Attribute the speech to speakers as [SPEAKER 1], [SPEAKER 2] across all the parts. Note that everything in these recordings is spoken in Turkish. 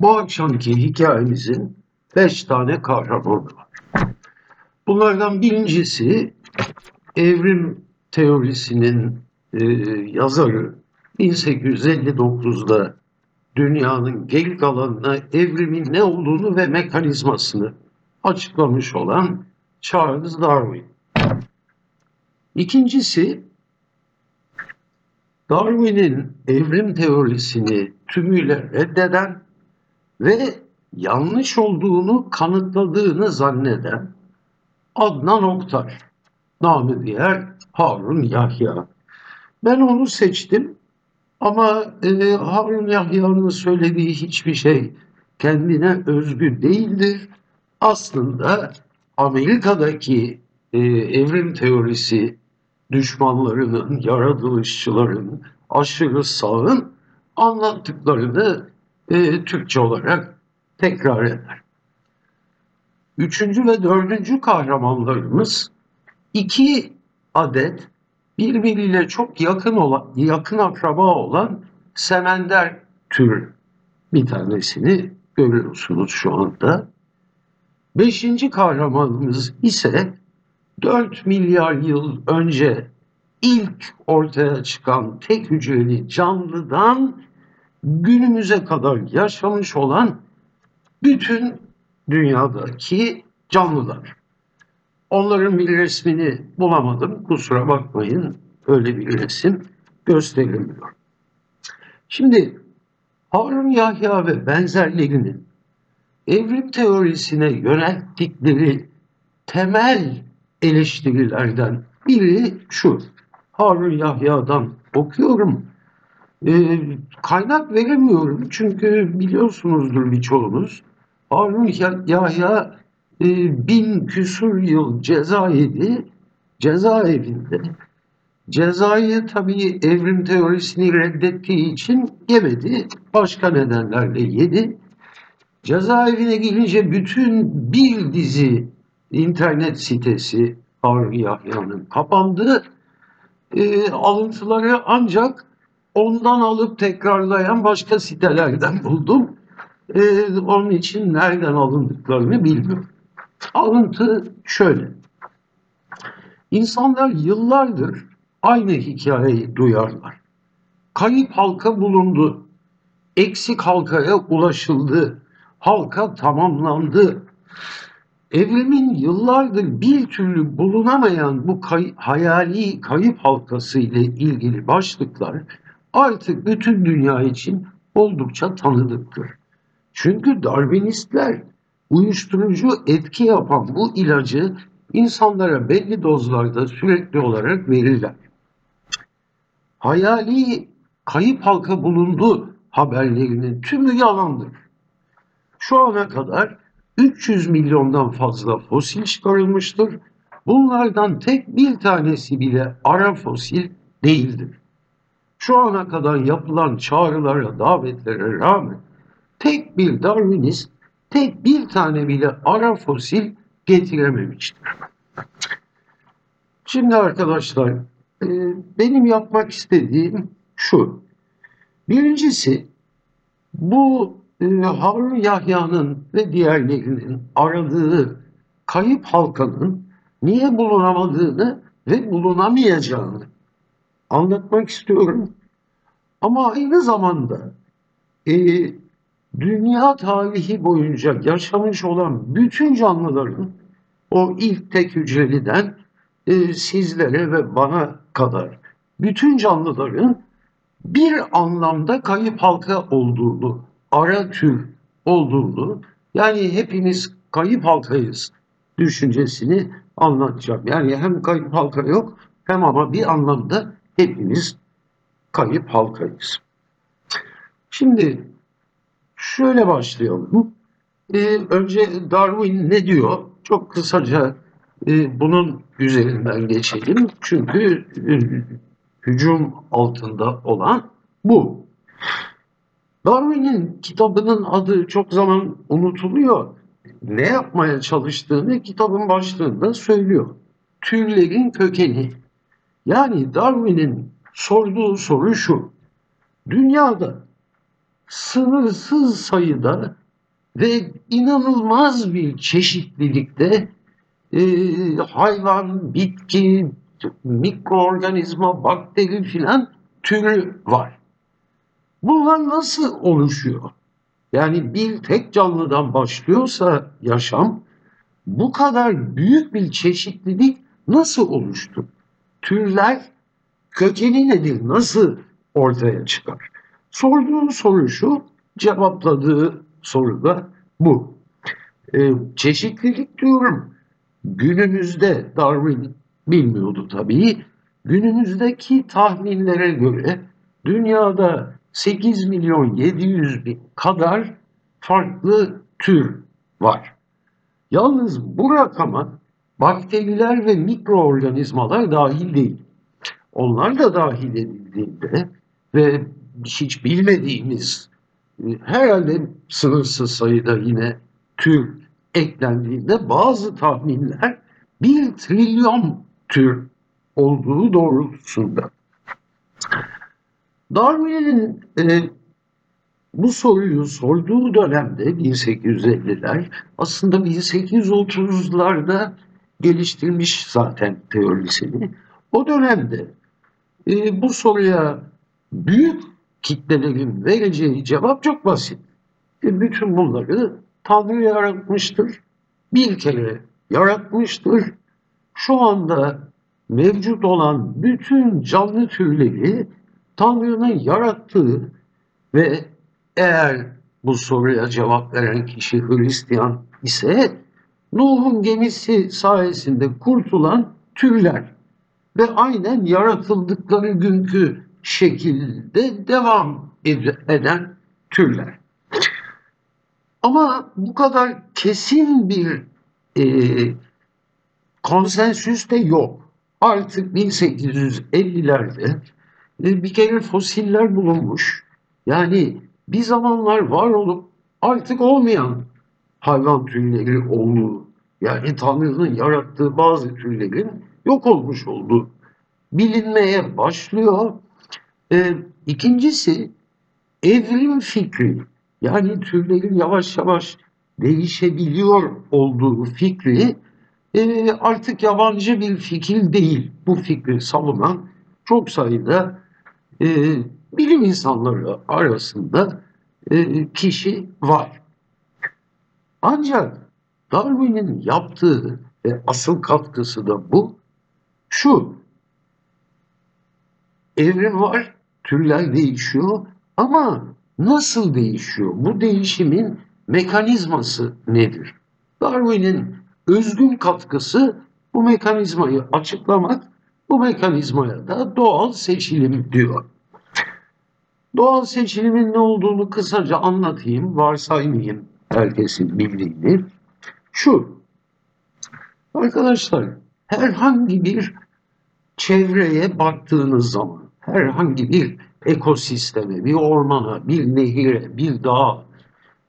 [SPEAKER 1] Bu akşamki hikayemizin beş tane kahramanı var. Bunlardan birincisi evrim teorisinin e, yazarı 1859'da dünyanın geri kalanına evrimin ne olduğunu ve mekanizmasını açıklamış olan Charles Darwin. İkincisi Darwin'in evrim teorisini tümüyle reddeden ve yanlış olduğunu kanıtladığını zanneden Adnan Oktar, namı diğer Harun Yahya. Ben onu seçtim ama e, Harun Yahya'nın söylediği hiçbir şey kendine özgü değildir. Aslında Amerika'daki e, evrim teorisi düşmanlarının, yaratılışçıların, aşırı sağın anlattıklarını e, Türkçe olarak tekrar eder. Üçüncü ve dördüncü kahramanlarımız iki adet birbiriyle çok yakın olan, yakın akraba olan semender türü. Bir tanesini görüyorsunuz şu anda. Beşinci kahramanımız ise 4 milyar yıl önce ilk ortaya çıkan tek hücreli canlıdan günümüze kadar yaşamış olan bütün dünyadaki canlılar. Onların bir resmini bulamadım. Kusura bakmayın. Öyle bir resim gösteremiyor. Şimdi Harun Yahya ve benzerlerinin evrim teorisine yönelttikleri temel eleştirilerden biri şu. Harun Yahya'dan okuyorum. Ee, kaynak veremiyorum çünkü biliyorsunuzdur birçoğunuz. Harun Yahya e, bin küsur yıl ceza yedi. Cezaevinde. Cezayı tabii evrim teorisini reddettiği için yemedi. Başka nedenlerle yedi. Cezaevine gelince bütün bir dizi internet sitesi Harun Yahya'nın kapandı. E, alıntıları ancak ondan alıp tekrarlayan başka sitelerden buldum. E, onun için nereden alındıklarını bilmiyorum. Alıntı şöyle. İnsanlar yıllardır aynı hikayeyi duyarlar. Kayıp halka bulundu. Eksik halkaya ulaşıldı. Halka tamamlandı. Evrimin yıllardır bir türlü bulunamayan bu kay hayali kayıp halkası ile ilgili başlıklar artık bütün dünya için oldukça tanıdıktır. Çünkü Darwinistler uyuşturucu etki yapan bu ilacı insanlara belli dozlarda sürekli olarak verirler. Hayali kayıp halka bulundu haberlerinin tümü yalandır. Şu ana kadar 300 milyondan fazla fosil çıkarılmıştır. Bunlardan tek bir tanesi bile ara fosil değildir. Şu ana kadar yapılan çağrılara, davetlere rağmen tek bir Darwinist, tek bir tane bile ara fosil getirememiştir. Şimdi arkadaşlar, e, benim yapmak istediğim şu. Birincisi, bu e, Harun Yahya'nın ve diğerlerinin aradığı kayıp halkanın niye bulunamadığını ve bulunamayacağını anlatmak istiyorum. Ama aynı zamanda e, dünya tarihi boyunca yaşamış olan bütün canlıların o ilk tek hücreliden e, sizlere ve bana kadar bütün canlıların bir anlamda kayıp halka olduğunu, ara tür olduğunu, yani hepimiz kayıp halkayız düşüncesini anlatacağım. Yani hem kayıp halka yok hem ama bir anlamda hepimiz kayıp halkayız. Şimdi şöyle başlayalım. Ee, önce Darwin ne diyor? Çok kısaca e, bunun üzerinden geçelim. Çünkü e, hücum altında olan bu. Darwin'in kitabının adı çok zaman unutuluyor. Ne yapmaya çalıştığını kitabın başlığında söylüyor. Türlerin kökeni. Yani Darwin'in sorduğu soru şu. Dünyada sınırsız sayıda ve inanılmaz bir çeşitlilikte e, hayvan, bitki, mikroorganizma, bakteri filan türü var. Bunlar nasıl oluşuyor? Yani bir tek canlıdan başlıyorsa yaşam bu kadar büyük bir çeşitlilik nasıl oluştu? Türler kökeni nedir? Nasıl ortaya çıkar? Sorduğu soru şu, cevapladığı soru da bu. Ee, çeşitlilik diyorum. Günümüzde Darwin bilmiyordu tabii. Günümüzdeki tahminlere göre dünyada 8 milyon 700 bin kadar farklı tür var. Yalnız bu rakama bakteriler ve mikroorganizmalar dahil değil. Onlar da dahil edildiğinde ve hiç bilmediğimiz herhalde sınırsız sayıda yine tür eklendiğinde bazı tahminler bir trilyon tür olduğu doğrultusunda. Darwin'in e, bu soruyu sorduğu dönemde 1850'ler aslında 1830'larda geliştirmiş zaten teorisini. O dönemde e, bu soruya büyük kitlelerin vereceği cevap çok basit. E, bütün bunları Tanrı yaratmıştır. Bir kere yaratmıştır. Şu anda mevcut olan bütün canlı türleri Tanrı'nın yarattığı ve eğer bu soruya cevap veren kişi Hristiyan ise Nuh'un gemisi sayesinde kurtulan türler ve aynen yaratıldıkları günkü şekilde devam eden türler. Ama bu kadar kesin bir e, konsensüs de yok. Artık 1850'lerde e, bir kere fosiller bulunmuş. Yani bir zamanlar var olup artık olmayan hayvan türleri olduğu, yani Tanrı'nın yarattığı bazı türlerin yok olmuş olduğu bilinmeye başlıyor. Ee, ikincisi evrim fikri, yani türlerin yavaş yavaş değişebiliyor olduğu fikri e, artık yabancı bir fikir değil. Bu fikri savunan çok sayıda e, bilim insanları arasında e, kişi var. Ancak Darwin'in yaptığı ve asıl katkısı da bu. Şu, evrim var, türler değişiyor ama nasıl değişiyor? Bu değişimin mekanizması nedir? Darwin'in özgün katkısı bu mekanizmayı açıklamak, bu mekanizmaya da doğal seçilim diyor. Doğal seçilimin ne olduğunu kısaca anlatayım, varsaymayayım herkesin bildiğini. Şu, arkadaşlar herhangi bir çevreye baktığınız zaman, herhangi bir ekosisteme, bir ormana, bir nehire, bir dağa,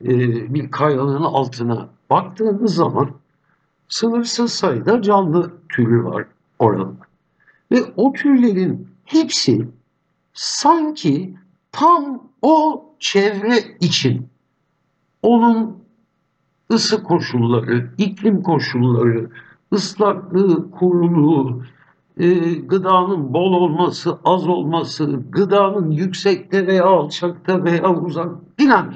[SPEAKER 1] e, bir kayanın altına baktığınız zaman sınırsız sayıda canlı türü var orada. Ve o türlerin hepsi sanki tam o çevre için onun ısı koşulları, iklim koşulları, ıslaklığı, kuruluğu, e, gıdanın bol olması, az olması, gıdanın yüksekte veya alçakta veya uzak filan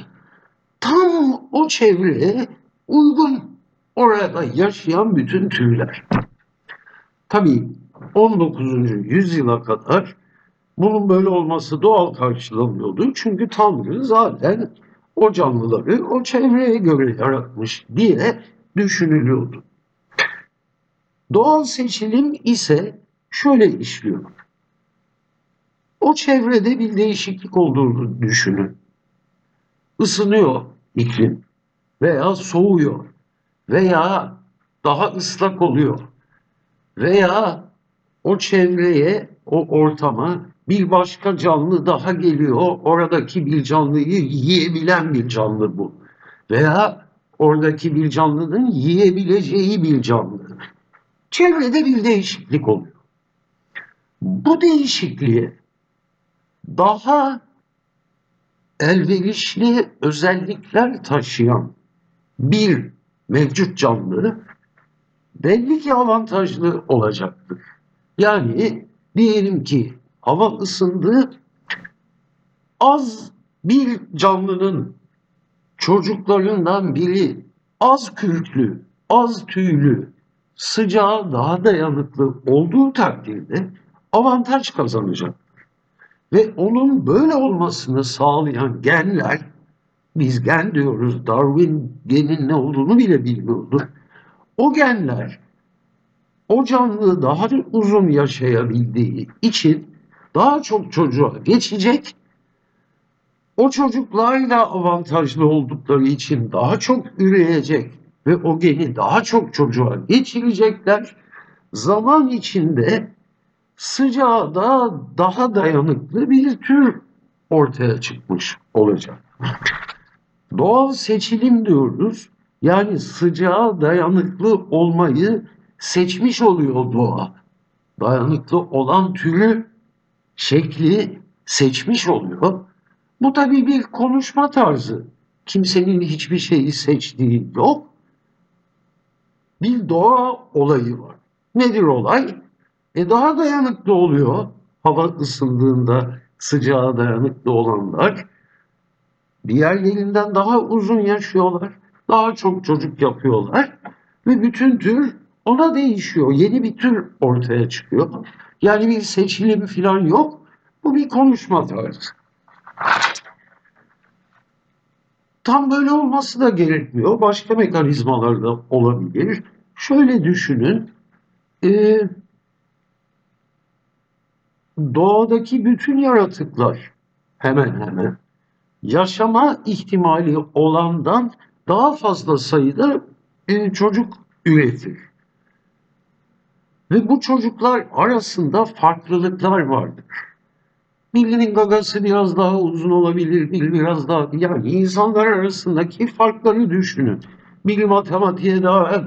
[SPEAKER 1] tam o çevreye uygun orada yaşayan bütün türler. Tabii 19. yüzyıla kadar bunun böyle olması doğal karşılanıyordu. Çünkü Tanrı zaten o canlıları o çevreye göre yaratmış diye düşünülüyordu. Doğal seçilim ise şöyle işliyor. O çevrede bir değişiklik olduğunu düşünün. Isınıyor iklim veya soğuyor veya daha ıslak oluyor veya o çevreye, o ortama bir başka canlı daha geliyor. Oradaki bir canlıyı yiyebilen bir canlı bu. Veya oradaki bir canlının yiyebileceği bir canlı. Çevrede bir değişiklik oluyor. Bu değişikliğe daha elverişli özellikler taşıyan bir mevcut canlı belli ki avantajlı olacaktır. Yani diyelim ki hava ısındı, az bir canlının çocuklarından biri az kürklü, az tüylü, sıcağa daha dayanıklı olduğu takdirde avantaj kazanacak. Ve onun böyle olmasını sağlayan genler, biz gen diyoruz, Darwin genin ne olduğunu bile bilmiyordu. O genler o canlı daha uzun yaşayabildiği için daha çok çocuğa geçecek. O çocuklar da avantajlı oldukları için daha çok üreyecek ve o geni daha çok çocuğa geçirecekler. Zaman içinde sıcağa da daha dayanıklı bir tür ortaya çıkmış olacak. Doğal seçilim diyoruz. Yani sıcağa dayanıklı olmayı seçmiş oluyor doğa. Dayanıklı olan türü, şekli seçmiş oluyor. Bu tabii bir konuşma tarzı. Kimsenin hiçbir şeyi seçtiği yok. Bir doğa olayı var. Nedir olay? E daha dayanıklı oluyor. Hava ısındığında sıcağa dayanıklı olanlar diğerlerinden daha uzun yaşıyorlar. Daha çok çocuk yapıyorlar ve bütün tür ona değişiyor. Yeni bir tür ortaya çıkıyor. Yani bir seçilim falan yok. Bu bir konuşma tarzı. Tam böyle olması da gerekmiyor. Başka mekanizmalar da olabilir. Şöyle düşünün. E, doğadaki bütün yaratıklar hemen hemen yaşama ihtimali olandan daha fazla sayıda e, çocuk üretir. Ve bu çocuklar arasında farklılıklar vardır. Birinin gagası biraz daha uzun olabilir, biri biraz daha... Yani insanlar arasındaki farkları düşünün. Biri matematiğe daha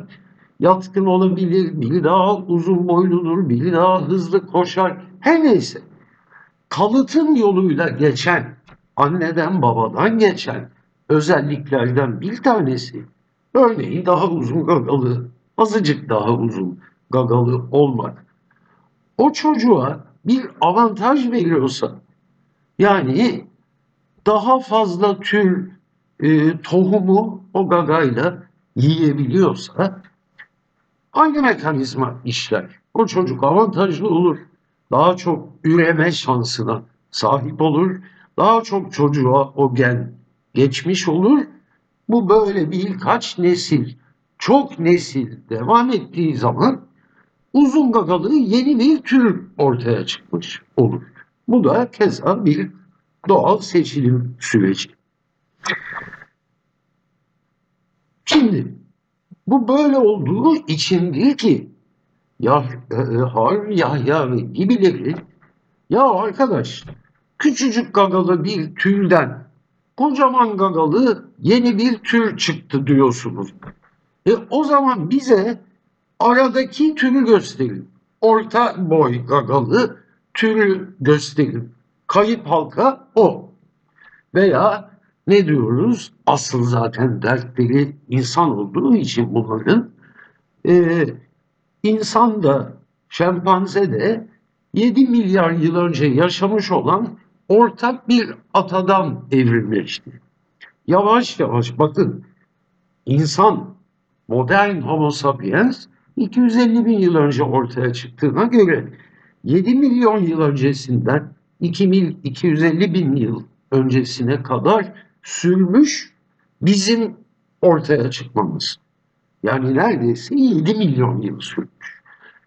[SPEAKER 1] yatkın olabilir, biri daha uzun boyludur, biri daha hızlı koşar. Her neyse. Kalıtım yoluyla geçen, anneden babadan geçen özelliklerden bir tanesi. Örneğin daha uzun gagalı, azıcık daha uzun gagalı olmak. O çocuğa bir avantaj veriyorsa, yani daha fazla tür e, tohumu o gagayla yiyebiliyorsa aynı mekanizma işler. O çocuk avantajlı olur. Daha çok üreme şansına sahip olur. Daha çok çocuğa o gen geçmiş olur. Bu böyle birkaç nesil, çok nesil devam ettiği zaman uzun gagalı yeni bir tür ortaya çıkmış olur. Bu da keza bir doğal seçilim süreci. Şimdi bu böyle olduğu içindir ki ya e, Har Yahya ve gibileri ya arkadaş küçücük gagalı bir türden kocaman gagalı yeni bir tür çıktı diyorsunuz. E o zaman bize aradaki türü gösterin. Orta boy gagalı türü gösterin. Kayıp halka o. Veya ne diyoruz? Asıl zaten dertleri insan olduğu için bunların e, insan da şempanze de 7 milyar yıl önce yaşamış olan ortak bir atadan evrimleşti. Yavaş yavaş bakın insan modern homo sapiens 250 bin yıl önce ortaya çıktığına göre 7 milyon yıl öncesinden 250 bin yıl öncesine kadar sürmüş bizim ortaya çıkmamız. Yani neredeyse 7 milyon yıl sürmüş.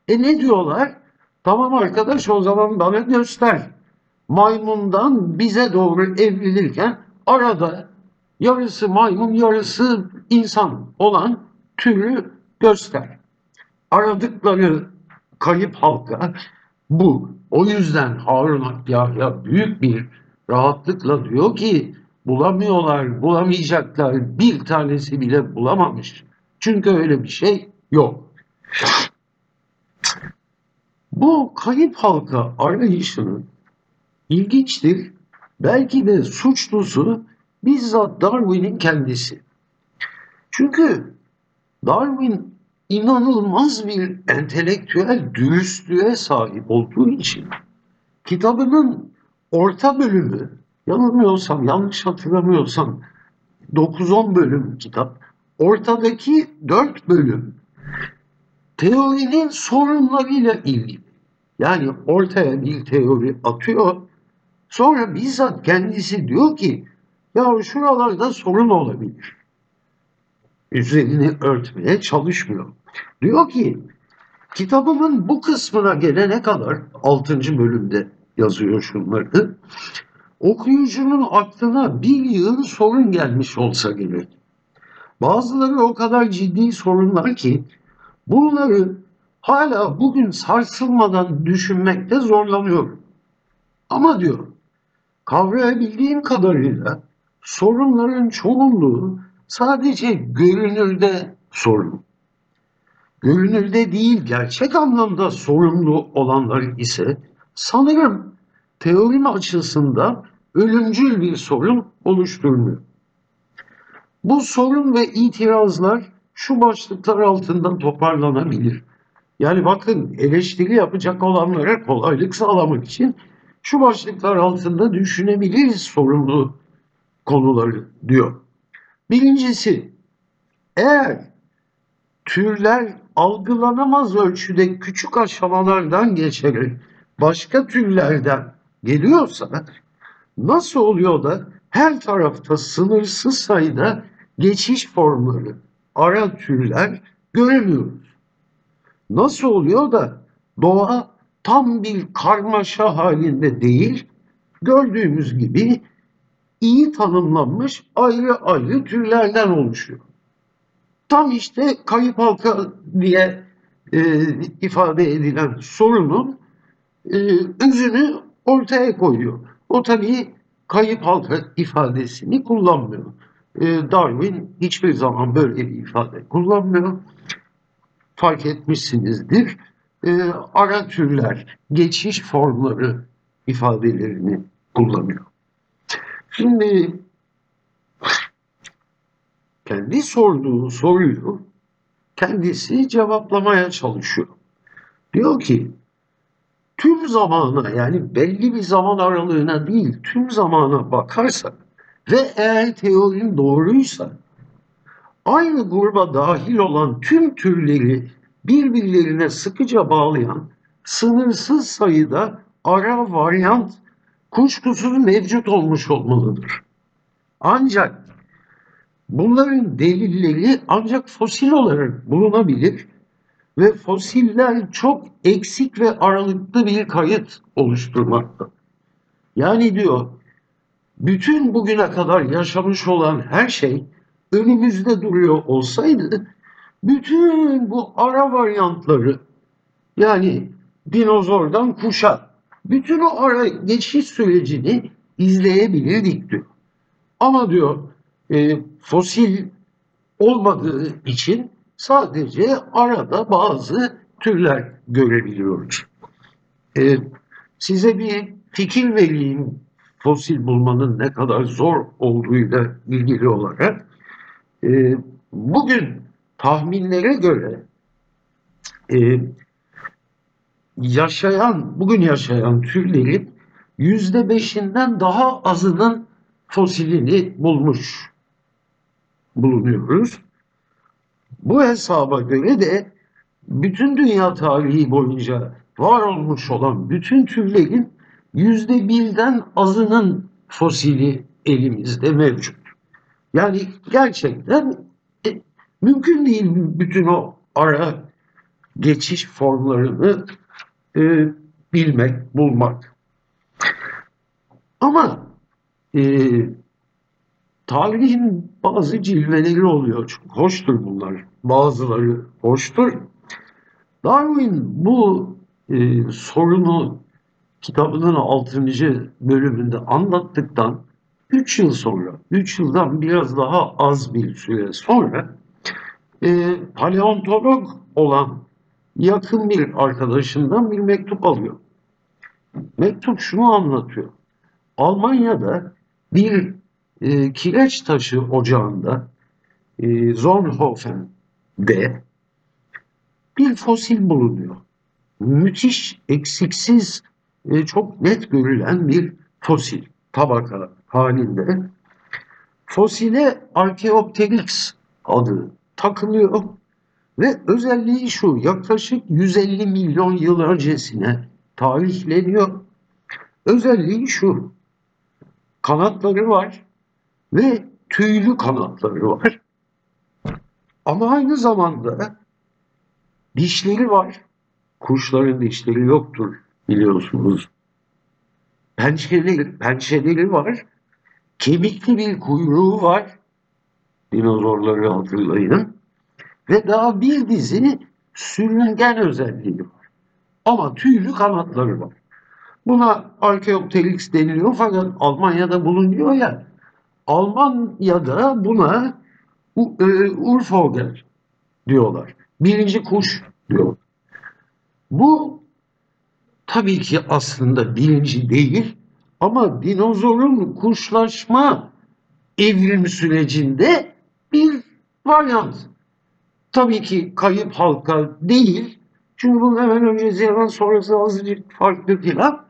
[SPEAKER 1] E ne diyorlar? Tamam arkadaş o zaman bana göster. Maymundan bize doğru evrilirken arada yarısı maymun yarısı insan olan türü göster. Aradıkları kayıp halka bu. O yüzden Harun Akyahya büyük bir rahatlıkla diyor ki bulamıyorlar, bulamayacaklar. Bir tanesi bile bulamamış. Çünkü öyle bir şey yok. Bu kayıp halka arayışının ilginçtir. belki de suçlusu bizzat Darwin'in kendisi. Çünkü Darwin inanılmaz bir entelektüel dürüstlüğe sahip olduğu için kitabının orta bölümü yanılmıyorsam yanlış hatırlamıyorsam 9-10 bölüm kitap ortadaki 4 bölüm teorinin sorunlarıyla ilgili. Yani ortaya bir teori atıyor. Sonra bizzat kendisi diyor ki ya şuralarda sorun olabilir. Üzerini örtmeye çalışmıyor. Diyor ki kitabımın bu kısmına gelene kadar 6. bölümde yazıyor şunları. Okuyucunun aklına bir yığın sorun gelmiş olsa gerek. Bazıları o kadar ciddi sorunlar ki bunları hala bugün sarsılmadan düşünmekte zorlanıyorum. Ama diyor kavrayabildiğim kadarıyla sorunların çoğunluğu sadece görünürde sorun. Görünürde değil gerçek anlamda sorumlu olanlar ise sanırım teorim açısından ölümcül bir sorun oluşturmuyor. Bu sorun ve itirazlar şu başlıklar altında toparlanabilir. Yani bakın eleştiri yapacak olanlara kolaylık sağlamak için şu başlıklar altında düşünebiliriz sorumlu konuları diyor. Birincisi, eğer türler algılanamaz ölçüde küçük aşamalardan geçerek başka türlerden geliyorsa nasıl oluyor da her tarafta sınırsız sayıda geçiş formları, ara türler göremiyoruz? Nasıl oluyor da doğa tam bir karmaşa halinde değil, gördüğümüz gibi iyi tanımlanmış ayrı ayrı türlerden oluşuyor. Tam işte kayıp halka diye e, ifade edilen sorunun e, özünü ortaya koyuyor. O tabii kayıp halka ifadesini kullanmıyor. E, Darwin hiçbir zaman böyle bir ifade kullanmıyor. Fark etmişsinizdir. E, ara türler, geçiş formları ifadelerini kullanıyor. Şimdi kendi sorduğu soruyu kendisi cevaplamaya çalışıyor. Diyor ki tüm zamana yani belli bir zaman aralığına değil tüm zamana bakarsak ve eğer teorim doğruysa aynı gruba dahil olan tüm türleri birbirlerine sıkıca bağlayan sınırsız sayıda ara varyant kuşkusuz mevcut olmuş olmalıdır. Ancak bunların delilleri ancak fosil olarak bulunabilir ve fosiller çok eksik ve aralıklı bir kayıt oluşturmakta. Yani diyor bütün bugüne kadar yaşamış olan her şey önümüzde duruyor olsaydı bütün bu ara varyantları yani dinozordan kuşa bütün o ara geçiş sürecini izleyebilirdik diyor. Ama diyor e, fosil olmadığı için sadece arada bazı türler görebiliyoruz. E, size bir fikir vereyim fosil bulmanın ne kadar zor olduğuyla ilgili olarak. E, bugün tahminlere göre e, yaşayan, bugün yaşayan türlerin yüzde beşinden daha azının fosilini bulmuş bulunuyoruz. Bu hesaba göre de bütün dünya tarihi boyunca var olmuş olan bütün türlerin yüzde birden azının fosili elimizde mevcut. Yani gerçekten e, mümkün değil bütün o ara geçiş formlarını e, bilmek, bulmak. Ama e, tarihin bazı cilveleri oluyor. Çok hoştur bunlar. Bazıları hoştur. Darwin bu e, sorunu kitabının 6. bölümünde anlattıktan 3 yıl sonra, 3 yıldan biraz daha az bir süre sonra e, paleontolog olan yakın bir arkadaşından bir mektup alıyor. Mektup şunu anlatıyor. Almanya'da bir e, kireç taşı ocağında e, Zonhofen'de bir fosil bulunuyor. Müthiş, eksiksiz, e, çok net görülen bir fosil tabaka halinde. Fosile Archaeopteryx adı takılıyor ve özelliği şu yaklaşık 150 milyon yıl öncesine tarihleniyor. Özelliği şu kanatları var ve tüylü kanatları var. Ama aynı zamanda dişleri var. Kuşların dişleri yoktur biliyorsunuz. Pençeleri, pençeleri var. Kemikli bir kuyruğu var. Dinozorları hatırlayın. Ve daha bir dizi sürüngen özelliği var. Ama tüylü kanatları var. Buna Archaeopteryx deniliyor fakat Almanya'da bulunuyor ya. Almanya'da buna e, Urvogel diyorlar. Birinci kuş diyor. Bu tabii ki aslında birinci değil ama dinozorun kuşlaşma evrim sürecinde bir varyant. Tabii ki kayıp halka değil. Çünkü bunun hemen öncesi hemen sonrası azıcık farklı filan.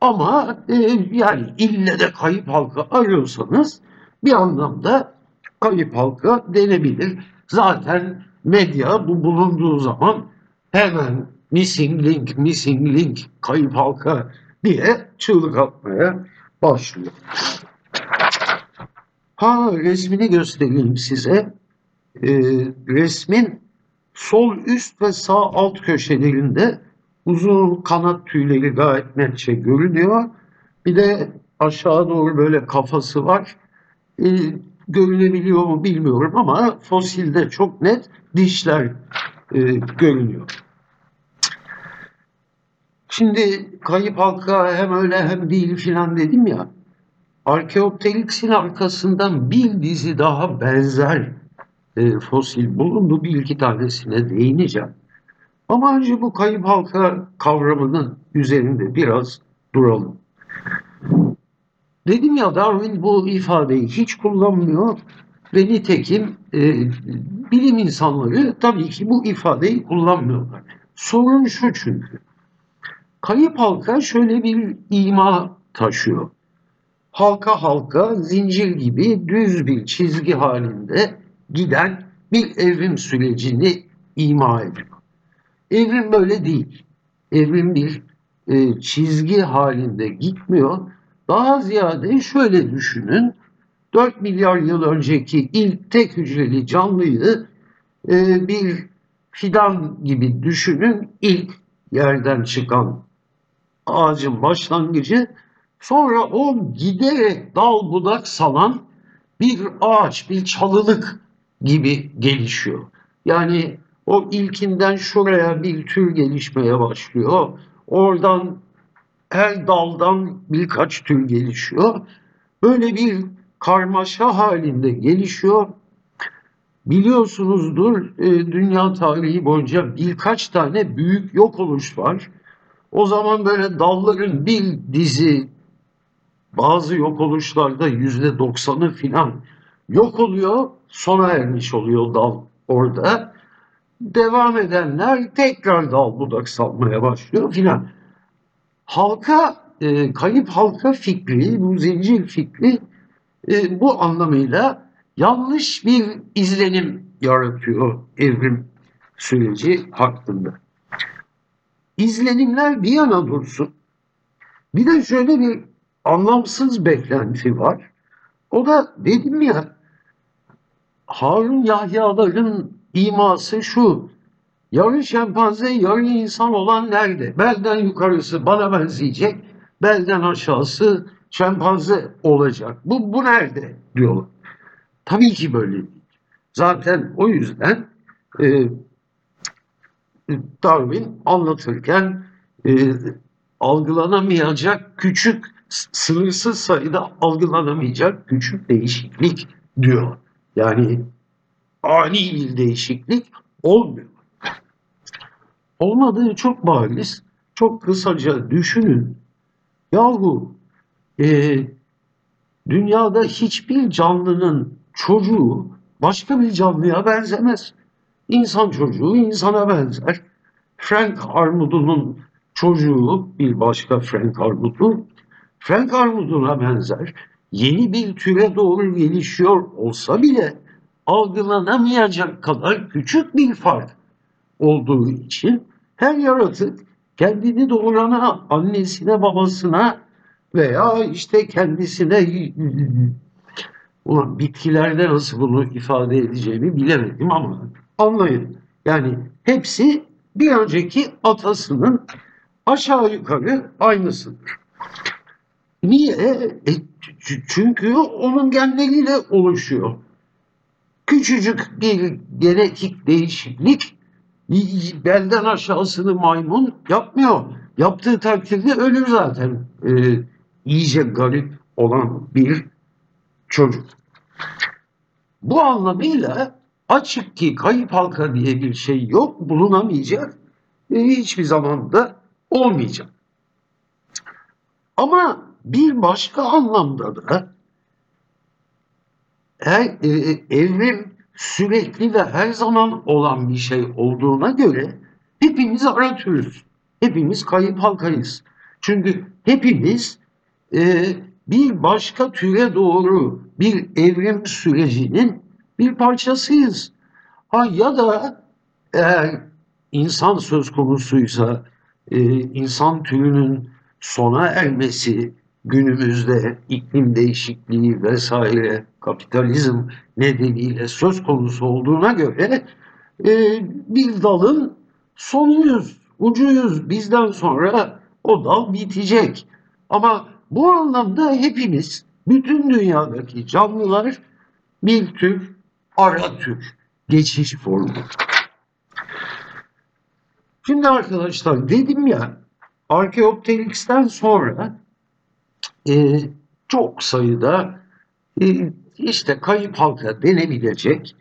[SPEAKER 1] Ama e, yani ille de kayıp halka arıyorsanız bir anlamda kayıp halka denebilir. Zaten medya bu bulunduğu zaman hemen missing link, missing link, kayıp halka diye çığlık atmaya başlıyor. Ha resmini göstereyim size. Ee, resmin sol üst ve sağ alt köşelerinde uzun kanat tüyleri gayet netçe görünüyor. Bir de aşağı doğru böyle kafası var. Ee, görünebiliyor mu bilmiyorum ama fosilde çok net dişler e, görünüyor. Şimdi kayıp halka hem öyle hem değil filan dedim ya. Arkeopteryx'in arkasından bir dizi daha benzer e, fosil bulundu. Bir iki tanesine değineceğim. Ama önce bu kayıp halka kavramının üzerinde biraz duralım. Dedim ya Darwin bu ifadeyi hiç kullanmıyor ve nitekim e, bilim insanları tabii ki bu ifadeyi kullanmıyorlar. Sorun şu çünkü. Kayıp halka şöyle bir ima taşıyor. Halka halka zincir gibi düz bir çizgi halinde giden bir evrim sürecini ima ediyor. Evrim böyle değil. Evrim bir e, çizgi halinde gitmiyor. Daha ziyade şöyle düşünün. 4 milyar yıl önceki ilk tek hücreli canlıyı e, bir fidan gibi düşünün. İlk yerden çıkan ağacın başlangıcı. Sonra o giderek dal budak salan bir ağaç, bir çalılık gibi gelişiyor. Yani o ilkinden şuraya bir tür gelişmeye başlıyor. Oradan her daldan birkaç tür gelişiyor. Böyle bir karmaşa halinde gelişiyor. Biliyorsunuzdur e, dünya tarihi boyunca birkaç tane büyük yok oluş var. O zaman böyle dalların bir dizi bazı yok oluşlarda yüzde doksanı filan yok oluyor. Sona ermiş oluyor dal orada. Devam edenler tekrar dal budak salmaya başlıyor filan. Halka, e, kayıp halka fikri, bu zincir fikri e, bu anlamıyla yanlış bir izlenim yaratıyor evrim süreci hakkında. İzlenimler bir yana dursun. Bir de şöyle bir anlamsız beklenti var. O da dedim ya Harun Yahyaların iması şu. Yarı şempanze, yarı insan olan nerede? Belden yukarısı bana benzeyecek, belden aşağısı şempanze olacak. Bu, bu nerede diyorlar. Tabii ki böyle değil. Zaten o yüzden e, Darwin anlatırken e, algılanamayacak küçük, sınırsız sayıda algılanamayacak küçük değişiklik diyor. Yani ani bir değişiklik olmuyor. Olmadığı çok bariz. Çok kısaca düşünün. Yahu e, dünyada hiçbir canlının çocuğu başka bir canlıya benzemez. İnsan çocuğu insana benzer. Frank Armud'un çocuğu bir başka Frank Armud'u Frank Armud'una benzer. Yeni bir türe doğru gelişiyor olsa bile algılanamayacak kadar küçük bir fark olduğu için her yaratık kendini doğurana, annesine, babasına veya işte kendisine ulan bitkilerde nasıl bunu ifade edeceğimi bilemedim ama anlayın. Yani hepsi bir önceki atasının aşağı yukarı aynısıdır. Niye? E, çünkü onun genleriyle oluşuyor. Küçücük bir genetik değişiklik belden aşağısını maymun yapmıyor. Yaptığı takdirde ölür zaten. E, iyice garip olan bir çocuk. Bu anlamıyla açık ki kayıp halka diye bir şey yok, bulunamayacak hiçbir zaman da olmayacak. Ama bir başka anlamda da her, e, evrim sürekli ve her zaman olan bir şey olduğuna göre hepimiz aratıyoruz. Hepimiz kayıp halkayız. Çünkü hepimiz e, bir başka türe doğru bir evrim sürecinin bir parçasıyız. Ha ya da eğer insan söz konusuysa e, insan türünün sona ermesi günümüzde iklim değişikliği vesaire kapitalizm nedeniyle söz konusu olduğuna göre e, bir dalın sonuyuz, ucuyuz. Bizden sonra o dal bitecek. Ama bu anlamda hepimiz, bütün dünyadaki canlılar bir tür ara tür, geçiş formu. Şimdi arkadaşlar dedim ya Archaeopteryx'ten sonra e, çok sayıda e, işte kayıp halka denebilecek,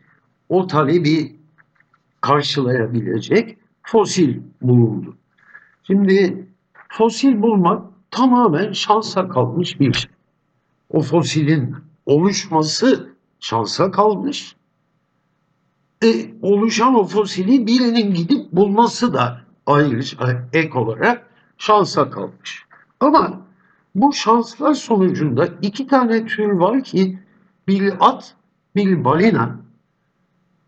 [SPEAKER 1] o talebi karşılayabilecek fosil bulundu. Şimdi fosil bulmak tamamen şansa kalmış bir şey. O fosilin oluşması şansa kalmış. E, oluşan o fosili birinin gidip bulması da ayrıca ek olarak şansa kalmış. Ama bu şanslar sonucunda iki tane tür var ki bir at, bir balina.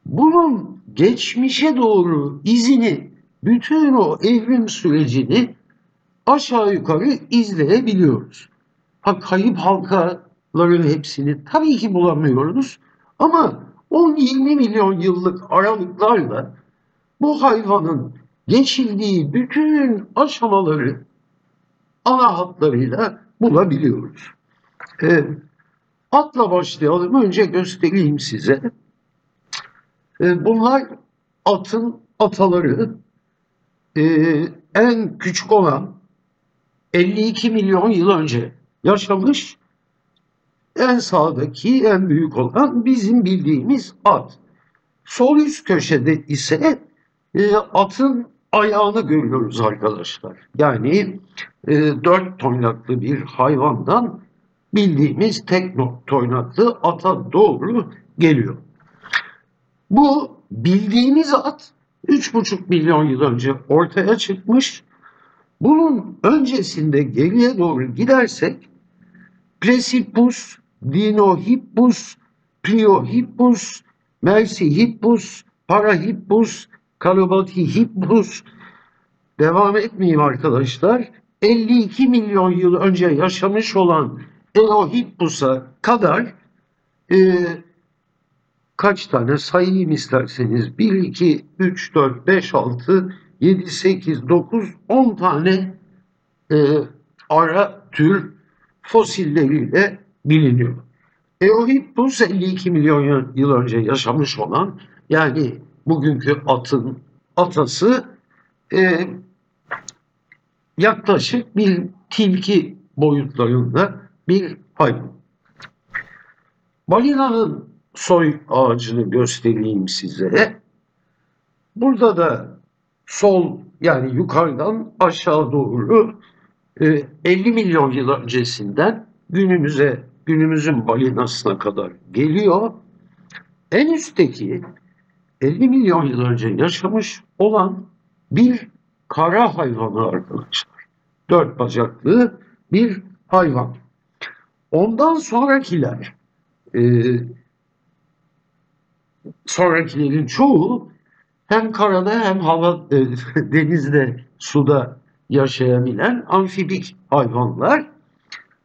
[SPEAKER 1] Bunun geçmişe doğru izini, bütün o evrim sürecini aşağı yukarı izleyebiliyoruz. Ha kayıp halkaların hepsini tabii ki bulamıyoruz ama 10-20 milyon yıllık aralıklarla bu hayvanın geçildiği bütün aşamaları ana hatlarıyla bulabiliyoruz. Ee, atla başlayalım. Önce göstereyim size. Ee, bunlar atın ataları. Ee, en küçük olan 52 milyon yıl önce yaşamış. En sağdaki en büyük olan bizim bildiğimiz at. Sol üst köşede ise e, atın ayağını görüyoruz arkadaşlar. Yani e, dört toynaklı bir hayvandan bildiğimiz tek toynaklı ata doğru geliyor. Bu bildiğimiz at 3,5 milyon yıl önce ortaya çıkmış. Bunun öncesinde geriye doğru gidersek Plesippus, Dinohippus, Pliohippus, Mersihippus, Parahippus, Kalobatihippus devam etmeyeyim arkadaşlar. 52 milyon yıl önce yaşamış olan Eohippus'a kadar e, kaç tane sayayım isterseniz 1, 2, 3, 4, 5, 6, 7, 8, 9, 10 tane e, ara tür fosilleriyle biliniyor. Eohippus 52 milyon yıl önce yaşamış olan yani bugünkü atın atası e, yaklaşık bir tilki boyutlarında bir hayvan. Balinanın soy ağacını göstereyim size. Burada da sol yani yukarıdan aşağı doğru e, 50 milyon yıl öncesinden günümüze, günümüzün balinasına kadar geliyor. En üstteki 50 milyon yıl önce yaşamış olan bir kara hayvanı arkadaşlar. Dört bacaklı bir hayvan. Ondan sonrakiler e, sonrakilerin çoğu hem karada hem hava e, denizde suda yaşayabilen amfibik hayvanlar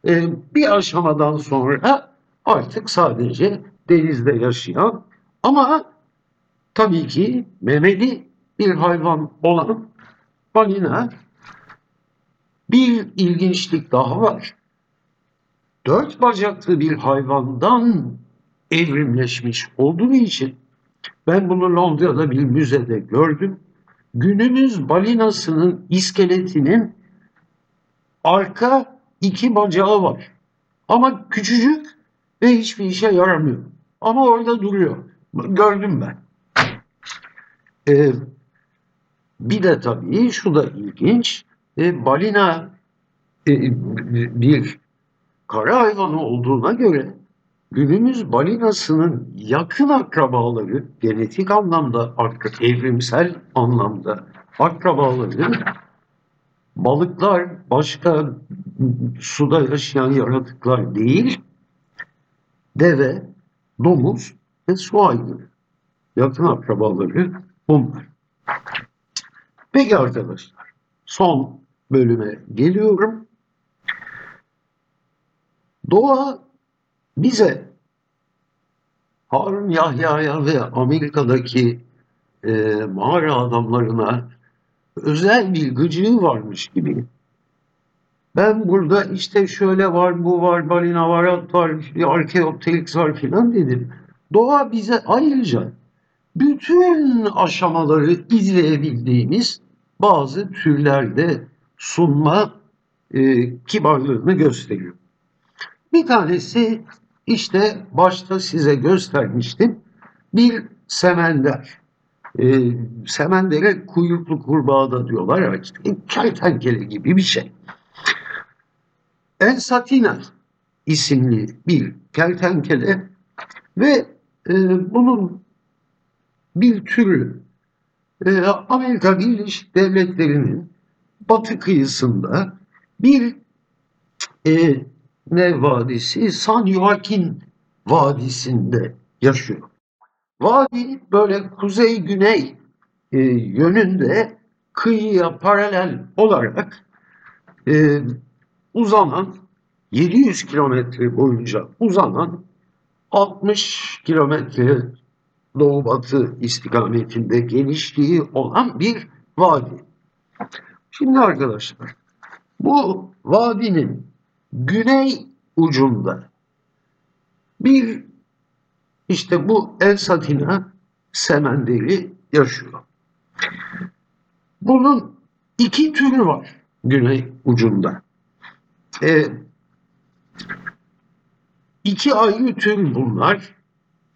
[SPEAKER 1] e, bir aşamadan sonra artık sadece denizde yaşayan ama tabii ki memeli bir hayvan olan balina bir ilginçlik daha var. Dört bacaklı bir hayvandan evrimleşmiş olduğu için ben bunu Londra'da bir müzede gördüm. Günümüz balinasının iskeletinin arka iki bacağı var. Ama küçücük ve hiçbir işe yaramıyor. Ama orada duruyor. Gördüm ben. Ee, bir de tabii şu da ilginç. E, balina e, bir kara hayvanı olduğuna göre günümüz balinasının yakın akrabaları genetik anlamda, evrimsel anlamda akrabaları balıklar başka suda yaşayan yaratıklar değil, deve, domuz ve su aygırı. Yakın akrabaları bunlar. Peki arkadaşlar, son bölüme geliyorum. Doğa bize Harun Yahya'ya ve Amerika'daki e, mağara adamlarına özel bir gıcığı varmış gibi. Ben burada işte şöyle var, bu var, balina var, at var, arkeopteryx var filan dedim. Doğa bize ayrıca bütün aşamaları izleyebildiğimiz bazı türlerde sunma e, kibarlığını gösteriyor. Bir tanesi işte başta size göstermiştim bir semender. E, semendere kuyruklu kurbağa da diyorlar. İşte, kertenkele gibi bir şey. Ensatina isimli bir kertenkele ve e, bunun bir türü e, Amerika Birleşik Devletleri'nin batı kıyısında bir e, ne vadisi? San Joaquin Vadisi'nde yaşıyor. Vadi böyle kuzey-güney e, yönünde kıyıya paralel olarak e, uzanan 700 kilometre boyunca uzanan 60 kilometre doğu batı istikametinde genişliği olan bir vadi. Şimdi arkadaşlar bu vadinin güney ucunda bir işte bu El Satina semenderi yaşıyor. Bunun iki türü var güney ucunda. E, iki ayrı tür bunlar.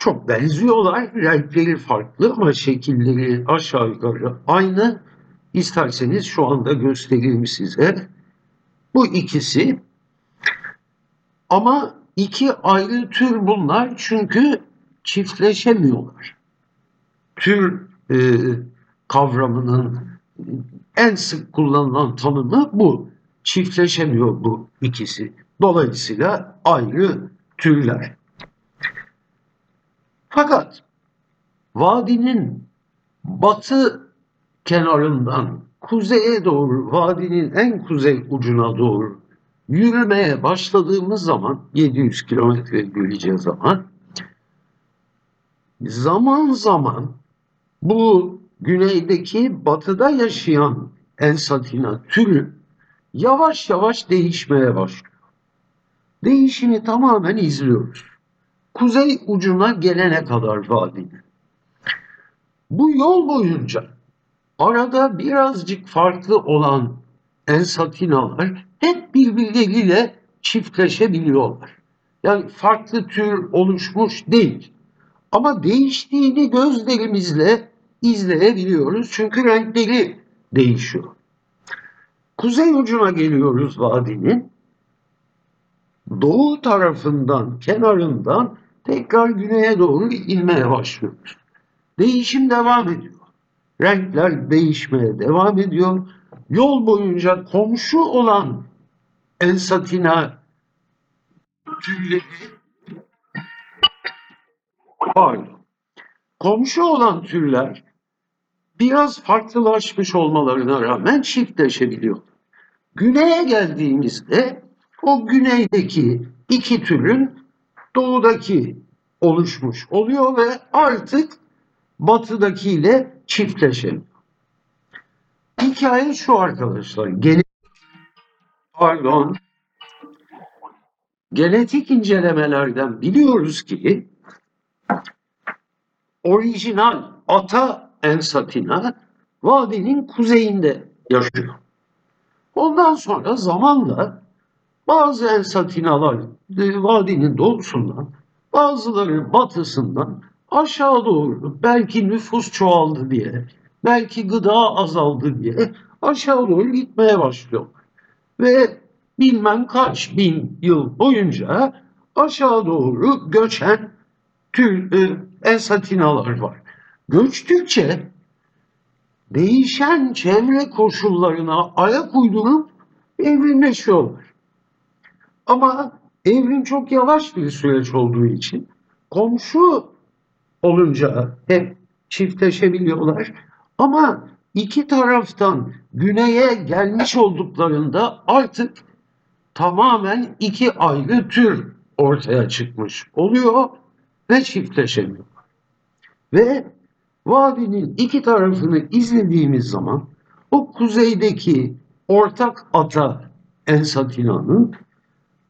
[SPEAKER 1] Çok benziyorlar. Renkleri farklı ama şekilleri aşağı yukarı aynı. İsterseniz şu anda göstereyim size. Bu ikisi ama iki ayrı tür bunlar çünkü çiftleşemiyorlar. Tür e, kavramının en sık kullanılan tanımı bu. Çiftleşemiyor bu ikisi. Dolayısıyla ayrı türler. Fakat vadinin batı kenarından kuzeye doğru, vadinin en kuzey ucuna doğru yürümeye başladığımız zaman 700 kilometre yürüyeceğiz zaman zaman zaman bu güneydeki batıda yaşayan ensatina türü yavaş yavaş değişmeye başlıyor. Değişimi tamamen izliyoruz. Kuzey ucuna gelene kadar vadinin. Bu yol boyunca arada birazcık farklı olan ensatinalar hep birbirleriyle çiftleşebiliyorlar. Yani farklı tür oluşmuş değil. Ama değiştiğini gözlerimizle izleyebiliyoruz. Çünkü renkleri değişiyor. Kuzey ucuna geliyoruz vadinin. Doğu tarafından, kenarından tekrar güneye doğru inmeye başlıyoruz. Değişim devam ediyor. Renkler değişmeye devam ediyor. Yol boyunca komşu olan ensatina türleri pardon. Komşu olan türler biraz farklılaşmış olmalarına rağmen çiftleşebiliyor. Güneye geldiğimizde o güneydeki iki türün doğudaki oluşmuş oluyor ve artık batıdakiyle çiftleşemiyor. Hikaye şu arkadaşlar. Gene pardon. Genetik incelemelerden biliyoruz ki orijinal ata ensatina vadinin kuzeyinde yaşıyor. Ondan sonra zamanla bazı ensatinalar e, vadinin doğusundan, bazıları batısından aşağı doğru belki nüfus çoğaldı diye, belki gıda azaldı diye aşağı doğru gitmeye başlıyor. Ve bilmem kaç bin yıl boyunca aşağı doğru göçen tür e, ensatinalar var. Göçtükçe değişen çevre koşullarına ayak uydurup evrimleşiyorlar. Ama evrim çok yavaş bir süreç olduğu için komşu olunca hep çiftleşebiliyorlar. Ama iki taraftan güneye gelmiş olduklarında artık tamamen iki ayrı tür ortaya çıkmış oluyor ve çiftleşemiyor. Ve vadinin iki tarafını izlediğimiz zaman o kuzeydeki ortak ata Ensatina'nın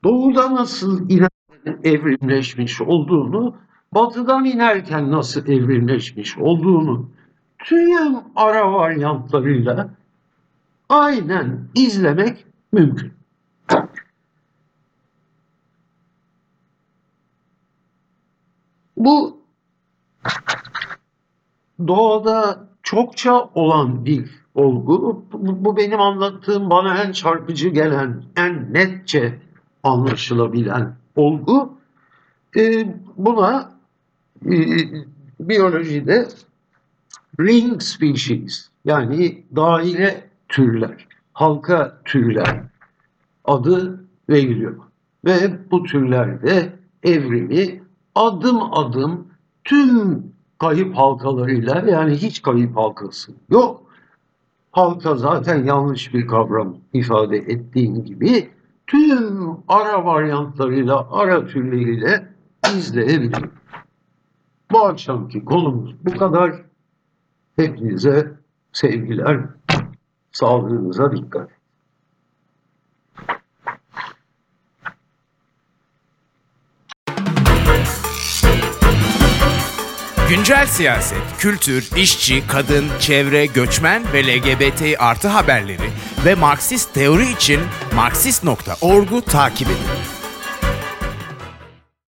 [SPEAKER 1] doğuda nasıl inerken evrimleşmiş olduğunu, batıdan inerken nasıl evrimleşmiş olduğunu tüm ara varyantlarıyla aynen izlemek mümkün. Bu doğada çokça olan bir olgu. Bu, bu benim anlattığım bana en çarpıcı gelen, en netçe anlaşılabilen olgu. Ee, buna e, biyolojide ring species yani daire türler, halka türler adı veriliyor. Ve bu türlerde evrimi adım adım tüm kayıp halkalarıyla yani hiç kayıp halkası yok. Halka zaten yanlış bir kavram ifade ettiğin gibi tüm ara varyantlarıyla, ara türleriyle izleyebilir. Bu akşamki konumuz bu kadar. Hepinize sevgiler, sağlığınıza dikkat.
[SPEAKER 2] Güncel siyaset, kültür, işçi, kadın, çevre, göçmen ve LGBT artı haberleri ve Marksist teori için Marksist.org'u takip edin.